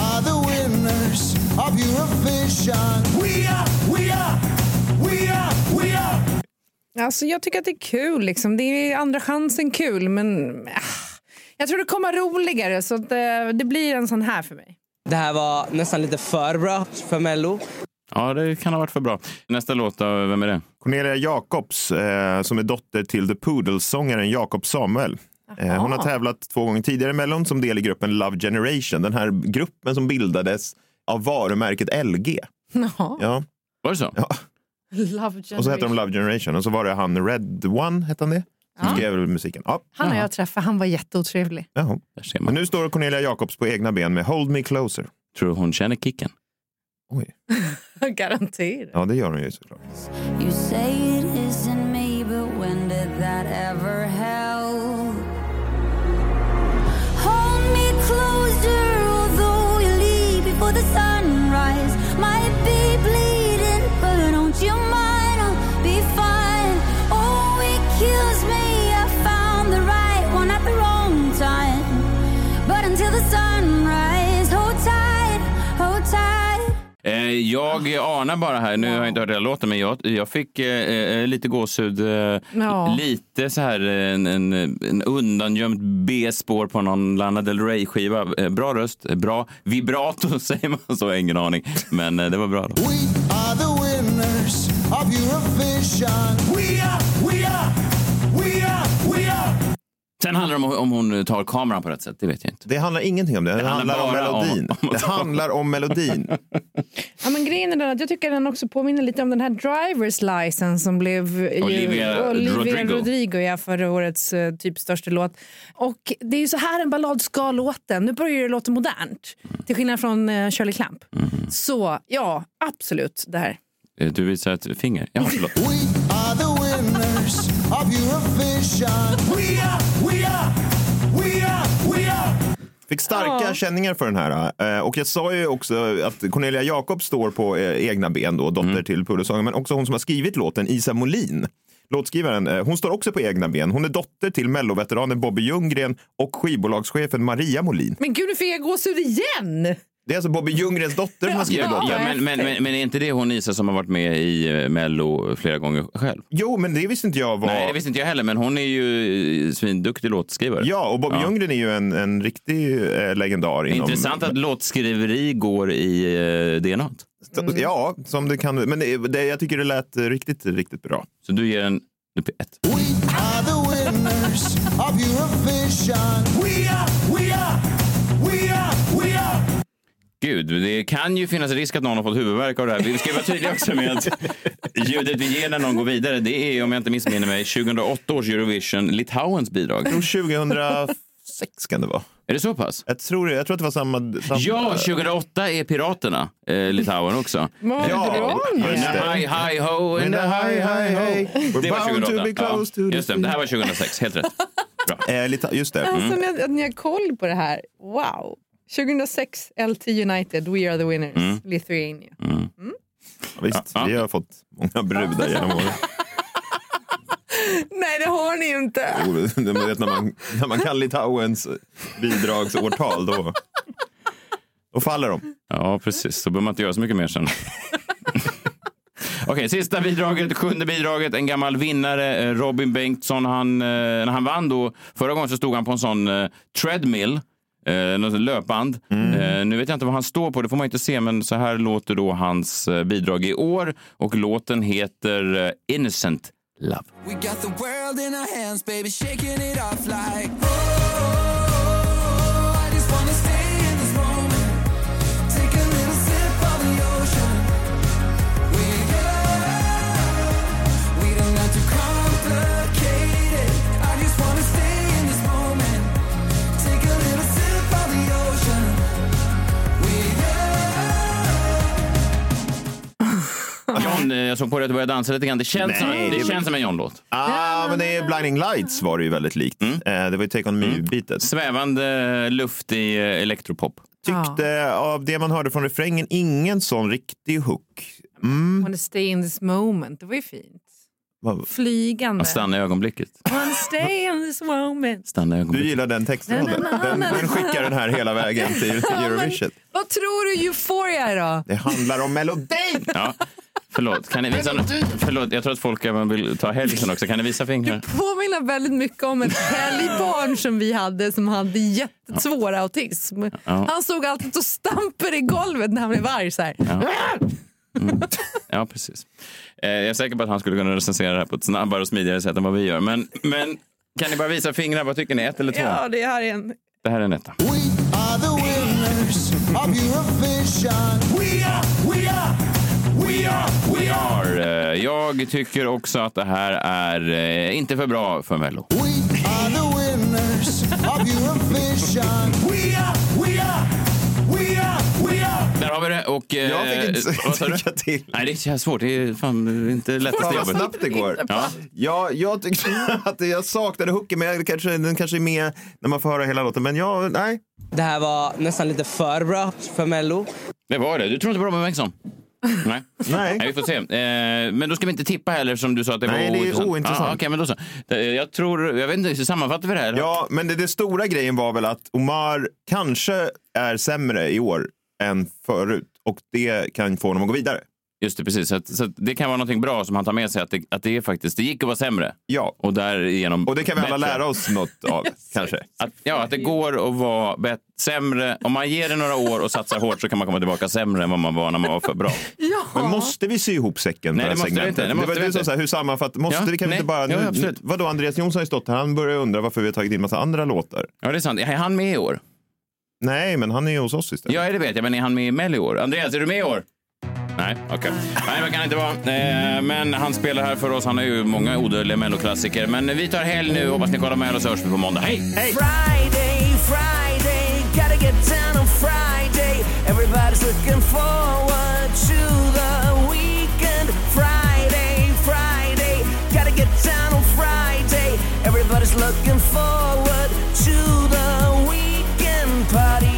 are the winners of Eurovision We are, we are, we are, we are Alltså, jag tycker att det är kul. Liksom. Det är andra chansen kul, men ah, jag tror det kommer roligare. Så att, eh, det blir en sån här för mig. Det här var nästan lite för bra för Mello. Ja, det kan ha varit för bra. Nästa låt, då, vem är det? Cornelia Jacobs, eh, som är dotter till The Poodles-sångaren Jakob Samuel. Eh, hon har tävlat två gånger tidigare i Mellon som del i gruppen Love Generation. Den här gruppen som bildades av varumärket LG. Jaha. Ja. Var det så? Ja. Love Och så hette de Love Generation och så var det han Red One, hette han det? Som Ja. skrev musiken. Ja. Han har jag träffat. Han var jätteotrevlig. Jaha. Men nu står Cornelia Jacobs på egna ben med Hold Me Closer. Tror du hon känner kicken? Oj. <laughs> Garanterat. Ja, det gör hon ju såklart. You say it isn't me, but when did that ever help? Jag anar bara här, nu har jag inte hört hela låten, men jag, jag fick eh, eh, lite gåshud. Eh, Ja. Lite så här en, en, en undangömt B-spår på någon Lana Del Rey-skiva. Eh, bra röst, eh, bra vibrato <laughs> säger man så, ingen aning. Men eh, det var bra. Då. are the winners of Eurovision. We we are, Sen handlar det om om hon tar kameran på rätt sätt, det vet jag inte. Det handlar ingenting om det. Det, Det handlar handlar, om bara om- melodin. om- det handlar om melodin. <laughs> Ja, men grejen är den att jag tycker den också påminner lite om den här drivers license som blev ju- Olivia Rodrigo. Rodrigo ja, förra årets uh, typ största låt. Och det är ju så här en ballad ska låta. Nu börjar det låta modernt. Till skillnad från uh, Shirley Clamp. Så ja, absolut det här. Eh, Du visar ett finger. Ja, förlåt. Are the winners of Eurovision. We we are, Fick starka Ja. känningar för den här. Eh, Och jag sa ju också att Cornelia Jakob står på eh, egna ben, då, dotter Mm. till Pullesången, men också hon som har skrivit låten, Isa Molin. Låtskrivaren, eh, hon står också på egna ben. Hon är dotter till melloveteranen Bobby Ljunggren och skivbolagschefen Maria Molin. Men gud, nu fick jag gåshud igen! Det är alltså Bobby Ljunggrens dotter som har skrivit Ja, låten. ja, men, men, men, men är inte det hon Isa som har varit med i eh, Mello flera gånger själv? Jo, men det visste inte jag var... Nej, det visste inte jag heller, men hon är ju eh, svinduktig låtskrivare. Ja, och Bobby Ja. Ljunggren är ju en, en riktig eh, legendar inom... Intressant att låtskriveri går i eh, DNA. Ja, som det kan. Men det, det, jag tycker det lät riktigt, riktigt bra. Så du ger en upp ett? Are the winners of Eurovision. We are, we Gud, det kan ju finnas risk att någon har fått huvudvärk av det här. Vi ska vara tydliga också med att ljudet vi ger när någon går vidare, det är, om jag inte missminner mig, 2008 års Eurovision, Litauens bidrag. Jag tror 2006 kan det vara. Är det så pass? Jag tror, jag tror att det var samma... samma Ja, 2008 är Piraterna, eh, Litauen också. Ja, the high, high ho, in the high, high ho. We're Det var bound to 2008. be close to Ja, just det, det här var 2006, helt rätt. Bra. Eh, just det. Alltså, ni, att ni har koll på det här. Wow. 2006, LT United, We Are The Winners, Mm. Lithuania. Ja, Visst, vi har fått många brudar genom åren. <laughs> Nej, det har ni inte. Jo, men vet, när, man, när man kan Litauens bidragsårtal, då, då faller de. Ja, precis. Så behöver man inte göra så mycket mer sen. <laughs> Okej, sista bidraget, sjunde bidraget. En gammal vinnare, eh, Robin Bengtsson. Han, eh, när han vann då, förra gången så stod han på en sån eh, treadmill. Eh, något löpband. Eh, nu vet jag inte vad han står på, det får man inte se, men så här låter då hans eh, bidrag i år. Och låten heter eh, Innocent Love. John, eh, jag såg på dig att du började dansa lite grann. Det känns, som, Nej, det det- känns som en John-låt. Ah, men det är Blinding Lights var det ju väldigt likt. Mm. Eh, det var ju Take On Me-bitet. Svävande luft i eh, elektropop. Tyckte av det man hörde från refrängen ingen sån riktig hook. Mm. Wanna stay in this moment. Det var ju fint. Vad- Flygande. Att stanna i ögonblicket. Wanna stay in this moment. Stanna i Du ögonblicket. gillar den texten? Na, na, na, Den, den skickar den här hela vägen till Ja, men- Eurovision. Vad tror du Euphoria är då? Det handlar om melodin! Ja. Förlåt, kan ni visa Förlåt, jag tror att folk även vill ta helgen också. Kan ni visa fingrar? Påminner väldigt mycket om ett helgbarn som vi hade som hade jättesvår autism. Ja. Han stod alltid och stampade i golvet när han blev arg. Så här. Ja, precis. Eh, jag är säker på att han skulle kunna recensera det här på ett snabbare och smidigare sätt än vad vi gör. Men, men kan ni bara visa fingrar? Vad tycker ni? Ett eller två? Ja, det här är en... Det här är en etta. Are the winners of Eurovision. We are, we are, we are, we are. Har, eh, Jag tycker också att det här är eh, inte för bra för Mello. We are the winners of Eurovision. <laughs> We are, we are, we are, we are. Där har vi det. Och, eh, Jag fick inte du? tycka till. Nej, det är svårt. Det är fan inte lättaste Fan vad jobbet. snabbt det går. Ja. Ja, jag tyckte <laughs> att jag saknade hooken, men jag kanske, den kanske är med när man får höra hela låten. Men jag, nej. Det här var nästan lite för bra för Mello. Det var det. Du tror inte på Robin Bengtsson? Nej. Nej. vi får se. Eh, men då ska vi inte tippa heller som du sa att det Nej, var det är ointressant. ointressant. Ah, Okej, men då så. Jag tror, jag vet inte, sammanfattar vi det här? Ja, men det, det stora grejen var väl att Omar kanske är sämre i år än förut och det kan få honom att gå vidare. Just det, precis. Så, att, så att det kan vara något bra som han tar med sig, att det, att det är faktiskt, det gick att vara sämre. Ja. Och därigenom Och det kan vi alla bättre. lära oss något av, <laughs> kanske. Att, ja, att det går att vara bet- sämre. Om man ger det några år och satsar hårt så kan man komma tillbaka sämre än vad man var när man var för bra. <laughs> Men måste vi sy ihop säcken Nej, det måste vi inte. Det var du som sa, hur sammanfattar, måste Ja, vi, kan vi inte bara, Ja, nu, absolut. vadå, Andreas Jonsson har ju stått här, han börjar undra varför vi har tagit in massa andra låtar. Ja, det är sant. Är han med i år? Nej, men han är ju hos oss istället. Ja, det vet jag. Men är han med i Mello i år? Andreas, är du med i år? Nej, okej. Okay. Nej, det kan inte vara. Eh, men han spelar här för oss. Han har ju många odödliga melloklassiker. Men vi tar helg nu. Hoppas ni kollar med och så hörs vi på måndag. Hej! Hej! Friday, Friday, gotta get down on Friday. Everybody's looking forward to the weekend. Friday, Friday, gotta get down on Friday. Everybody's looking forward to the weekend. party.